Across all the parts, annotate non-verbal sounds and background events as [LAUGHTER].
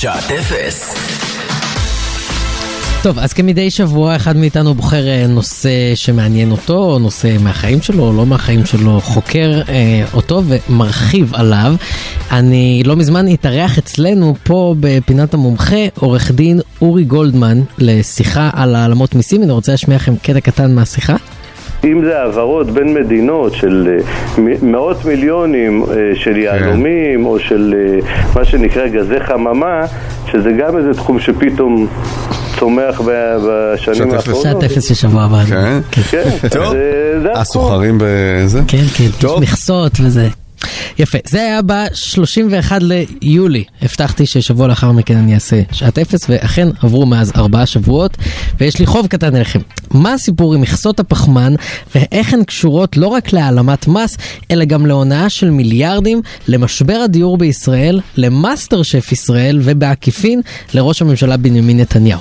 שעת אפס. טוב, אז כמדי שבוע אחד מאיתנו בוחר אה, נושא שמעניין אותו, או נושא מהחיים שלו, או לא מהחיים שלו, חוקר אה, אותו ומרחיב עליו. אני לא מזמן התארח אצלנו פה בפינת המומחה עורך דין אורי גולדמן לשיחה על העלמות מיסים. אני רוצה להשמיע לכם קטע קטן מהשיחה. אם זה העברות בין מדינות של אה, מאות מיליונים אה, של יהלומים או של אה, מה שנקרא גזי חממה, שזה גם איזה תחום שפתאום צומח בשנים. האחרונות. שעת אפס של שבוע הבא. כן. כן, טוב. זה- זה התחום. הסוחרים בזה? כן, כן, יש טוב. מכסות וזה. יפה, זה היה ב-31 ליולי. הבטחתי ששבוע לאחר מכן אני אעשה שעת אפס, ואכן עברו מאז ארבעה שבועות, ויש לי חוב קטן אליכם. מה הסיפור עם מכסות הפחמן, ואיך הן קשורות לא רק להעלמת מס, אלא גם להונאה של מיליארדים, למשבר הדיור בישראל, למאסטר שף ישראל, ובעקיפין לראש הממשלה בנימין נתניהו.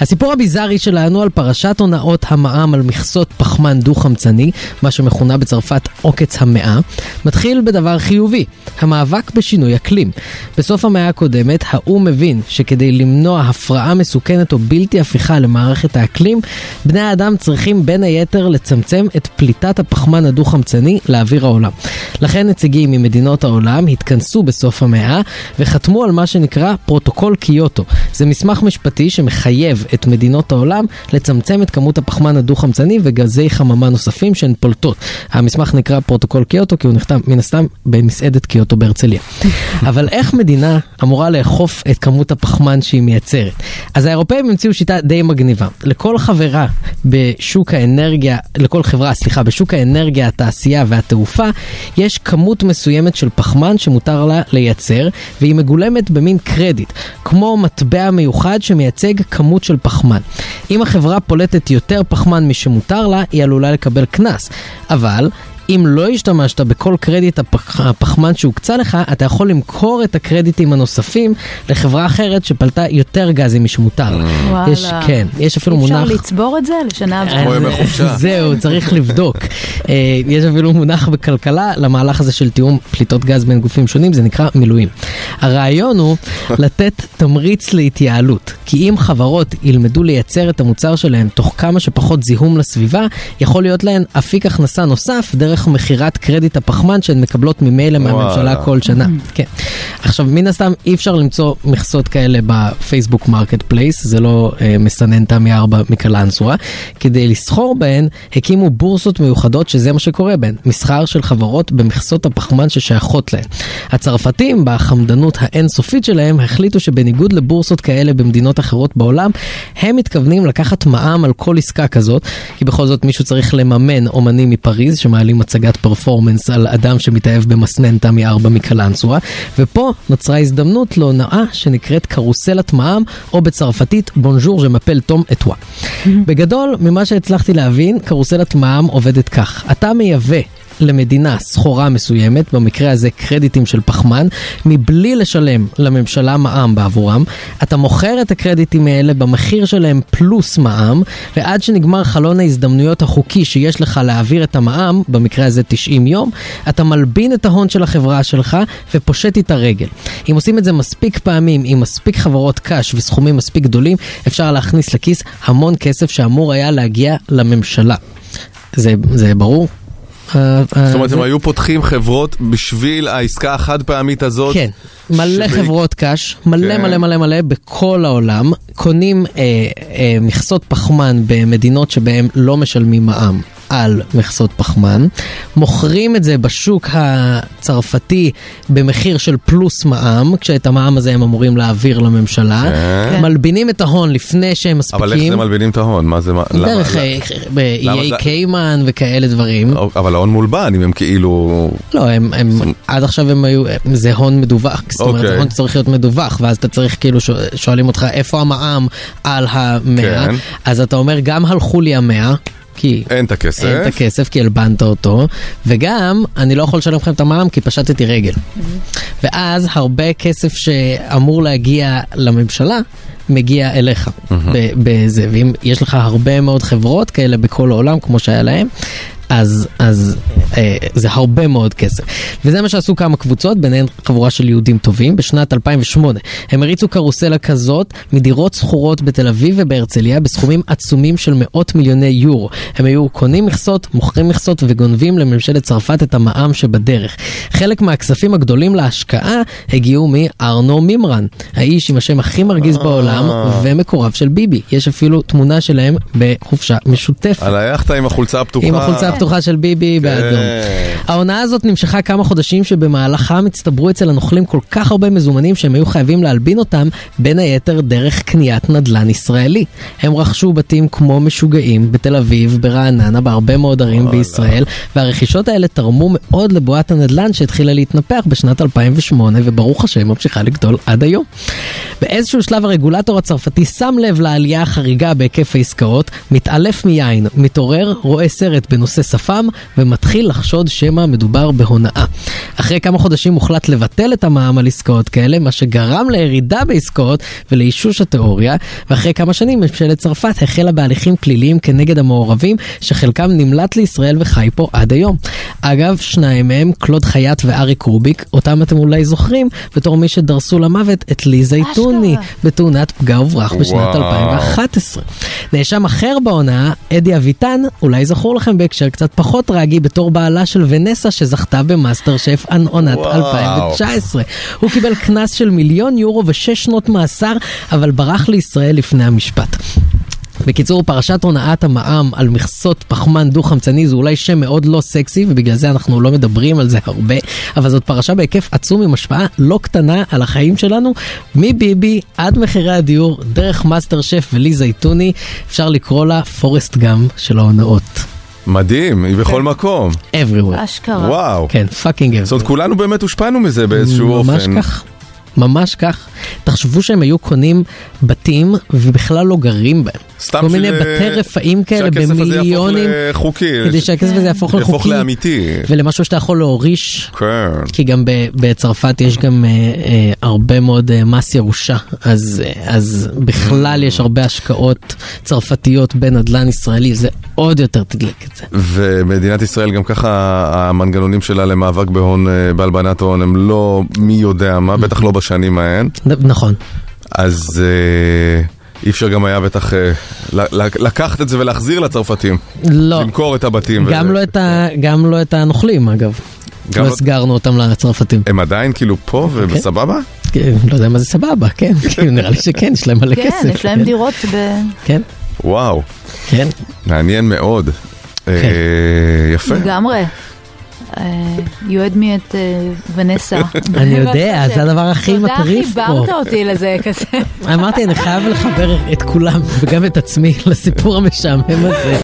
הסיפור הביזארי שלנו על פרשת הונאות המע"מ על מכסות פחמן דו-חמצני, מה שמכונה בצרפת עוקץ המאה, מתחיל בדבר חיובי, המאבק בשינוי אקלים. בסוף המאה הקודמת, האו"ם מבין שכדי למנוע הפרעה מסוכנת או בלתי הפיכה למערכת האקלים, בני האדם צריכים בין היתר לצמצם את פליטת הפחמן הדו-חמצני לאוויר העולם. לכן נציגים ממדינות העולם התכנסו בסוף המאה וחתמו על מה שנקרא פרוטוקול קיוטו. זה מסמך משפטי שמחייב את מדינות העולם לצמצם את כמות הפחמן הדו-חמצני וגזי חממה נוספים שהן פולטות. המסמך נקרא פרוטוקול קיוטו כי הוא נחתם מן הסתם במסעדת קיוטו בהרצליה. [LAUGHS] אבל איך מדינה אמורה לאכוף את כמות הפחמן שהיא מייצרת? אז האירופאים המציאו שיטה די מגניבה. לכל חברה בשוק האנרגיה, לכל חברה, סליחה, בשוק האנרגיה, התעשייה והתעופה, יש כמות מסוימת של פחמן שמותר לה לייצר, והיא מגולמת במין קרדיט, כמו מטבע מיוחד שמייצג כמות של פחמן. אם החברה פולטת יותר פחמן משמותר לה, היא עלולה לקבל קנס. אבל... אם לא השתמשת בכל קרדיט הפח, הפחמן שהוקצה לך, אתה יכול למכור את הקרדיטים הנוספים לחברה אחרת שפלטה יותר גזים משמותר לה. וואלה. יש, כן, יש אפילו אפשר מונח... לצבור את זה לשנה הבאה? ימי חופשה. [LAUGHS] זהו, צריך לבדוק. אה, יש אפילו מונח בכלכלה למהלך הזה של תיאום פליטות גז בין גופים שונים, זה נקרא מילואים. הרעיון הוא [LAUGHS] לתת תמריץ להתייעלות, כי אם חברות ילמדו לייצר את המוצר שלהם תוך כמה שפחות זיהום לסביבה, יכול להיות להן אפיק הכנסה נוסף דרך מכירת קרדיט הפחמן שהן מקבלות ממילא מהממשלה. כל שנה. כן. עכשיו, מן הסתם אי אפשר למצוא מכסות כאלה בפייסבוק מרקט פלייס, זה לא אה, מסנן תמי 4 מקלנסווה. כדי לסחור בהן, הקימו בורסות מיוחדות שזה מה שקורה בהן, מסחר של חברות במכסות הפחמן ששייכות להן. הצרפתים, בחמדנות האינסופית שלהם, החליטו שבניגוד לבורסות כאלה במדינות אחרות בעולם, הם מתכוונים לקחת מע"מ על כל עסקה כזאת, כי בכל זאת מישהו צריך לממן אומנים מפריז שמעלים הצגת פרפורמנס על אדם שמתאהב במסנן תמי 4 מקלנסווה, ופה נוצרה הזדמנות להונאה שנקראת קרוסלת מע"מ, או בצרפתית בונז'ור ז'מפל תום אתווה. בגדול, ממה שהצלחתי להבין, קרוסלת מע"מ עובדת כך, אתה מייבא למדינה סחורה מסוימת, במקרה הזה קרדיטים של פחמן, מבלי לשלם לממשלה מע"מ בעבורם, אתה מוכר את הקרדיטים האלה במחיר שלהם פלוס מע"מ, ועד שנגמר חלון ההזדמנויות החוקי שיש לך להעביר את המע"מ, במקרה הזה 90 יום, אתה מלבין את ההון של החברה שלך ופושט איתה רגל. אם עושים את זה מספיק פעמים עם מספיק חברות קש וסכומים מספיק גדולים, אפשר להכניס לכיס המון כסף שאמור היה להגיע לממשלה. זה, זה ברור? אה, זאת אומרת, הם היו פותחים חברות בשביל העסקה החד פעמית הזאת. כן, מלא חברות קש, מלא כן. מלא מלא מלא בכל העולם, קונים אה, אה, מכסות פחמן במדינות שבהן לא משלמים מע"מ. על מכסות פחמן, מוכרים את זה בשוק הצרפתי במחיר של פלוס מע"מ, כשאת המע"מ הזה הם אמורים להעביר לממשלה, כן. מלבינים את ההון לפני שהם מספיקים. אבל איך זה מלבינים את ההון? מה זה... דרך זה- קיימן וכאלה דברים. אבל ההון מולבן, אם הם כאילו... לא, הם, הם עד עכשיו הם היו, זה הון מדווח, זאת אומרת, זה אוקיי. הון שצריך להיות מדווח, ואז אתה צריך כאילו, שואל- שואלים אותך איפה המע"מ על המאה, כן. אז אתה אומר גם הלכו לי המאה. כי אין את הכסף. אין את הכסף כי הלבנת אותו, וגם אני לא יכול לשלם לכם את המע"מ כי פשטתי רגל. ואז הרבה כסף שאמור להגיע לממשלה, מגיע אליך בזה, ואם יש לך הרבה מאוד חברות כאלה בכל העולם, כמו שהיה להם, אז, אז אה, זה הרבה מאוד כסף. וזה מה שעשו כמה קבוצות, ביניהן חבורה של יהודים טובים. בשנת 2008 הם הריצו קרוסלה כזאת מדירות שכורות בתל אביב ובהרצליה בסכומים עצומים של מאות מיליוני יורו. הם היו קונים מכסות, מוכרים מכסות וגונבים לממשלת צרפת את המע"מ שבדרך. חלק מהכספים הגדולים להשקעה הגיעו מארנו מימרן, האיש עם השם הכי מרגיז בעולם ומקורב של ביבי. יש אפילו תמונה שלהם בחופשה משותפת. על היאכטה עם החולצה הפתוחה. עם החולצה הפתוחה של ביבי באדום. העונה הזאת נמשכה כמה חודשים שבמהלכם הצטברו אצל הנוכלים כל כך הרבה מזומנים שהם היו חייבים להלבין אותם, בין היתר דרך קניית נדל"ן ישראלי. הם רכשו בתים כמו משוגעים בתל אביב, ברעננה, בהרבה מאוד ערים בישראל, והרכישות האלה תרמו מאוד לבועת הנדל"ן שהתחילה להתנפח בשנת 2008, וברוך השם ממשיכה לגדול עד היום. באיזשהו שלב הרגולטור הצרפתי שם לב לעלייה החריגה בהיקף העסקאות, מתעלף מיין, מתעורר, רואה סרט בנושא שפם, ומתחיל לחשוד שמא מדובר בהונאה. אחרי כמה חודשים הוחלט לבטל את המע"מ על עסקאות כאלה, מה שגרם לירידה בעסקאות ולאישוש התיאוריה, ואחרי כמה שנים ממשלת צרפת החלה בהליכים פליליים כנגד המעורבים, שחלקם נמלט לישראל וחי פה עד היום. אגב, שניים מהם, קלוד חייט ואריק רוביק, אותם אתם אולי זוכרים, בתור מי שדרסו למוות את לי זייתוני, בתאונת פגע וברח בשנת וואו. 2011. נאשם אחר בהונאה, אדי אביטן, אולי זכור לכם בהקשר קצת פחות טרגי, בתור בעלה של ונסה שזכתה במאסטר שף עונת וואו. 2019. הוא קיבל קנס של מיליון יורו ושש שנות מאסר, אבל ברח לישראל לפני המשפט. בקיצור, פרשת הונאת המע"מ על מכסות פחמן דו-חמצני זה אולי שם מאוד לא סקסי ובגלל זה אנחנו לא מדברים על זה הרבה, אבל זאת פרשה בהיקף עצום עם השפעה לא קטנה על החיים שלנו, מביבי עד מחירי הדיור, דרך מאסטר שף ולי זייתוני, אפשר לקרוא לה פורסט גאמפ של ההונאות. מדהים, היא בכל מקום. everywhere. אשכרה. וואו. כן, fucking זאת אומרת, כולנו באמת הושפענו מזה באיזשהו אופן. ממש כך. ממש כך. תחשבו שהם היו קונים בתים ובכלל לא גרים בהם. סתם כל מיני בתי רפאים כאלה יהפוך במיליונים. לחוקי. כדי שהכסף הזה יהפוך יהפוך לחוקי. לאמיתי. ולמשהו שאתה יכול להוריש. כן. כי גם בצרפת יש גם אה, אה, הרבה מאוד אה, מס ירושה, אז, אה, אז בכלל יש הרבה השקעות צרפתיות בנדל"ן ישראלי, זה עוד יותר תדלק את זה. ומדינת ישראל גם ככה המנגנונים שלה למאבק בהון, אה, בהלבנת ההון הם לא מי יודע מה, בטח לא בשנים ההן. נכון. אז אה, אי אפשר גם היה בטח אה, לקחת את זה ולהחזיר לצרפתים. לא, למכור את הבתים. גם ו- לא את ה- גם לא את הנוכלים אגב. לא לא- הסגרנו אותם לצרפתים. הם עדיין כאילו פה ובסבבה? כן, לא יודע מה זה סבבה, כן, [LAUGHS] כאילו, נראה לי שכן, יש להם מלא כן, כסף. יש להם כן, דירות ב... כן, וואו, כן. מעניין מאוד. אה, כן. יפה. לגמרי. Had me את ונסה. [LAUGHS] אני יודע, זה הדבר הכי מטריף פה. תודה, חיברת אותי לזה [LAUGHS] כזה. אמרתי, אני חייב לחבר את כולם, וגם את עצמי, לסיפור המשעמם הזה.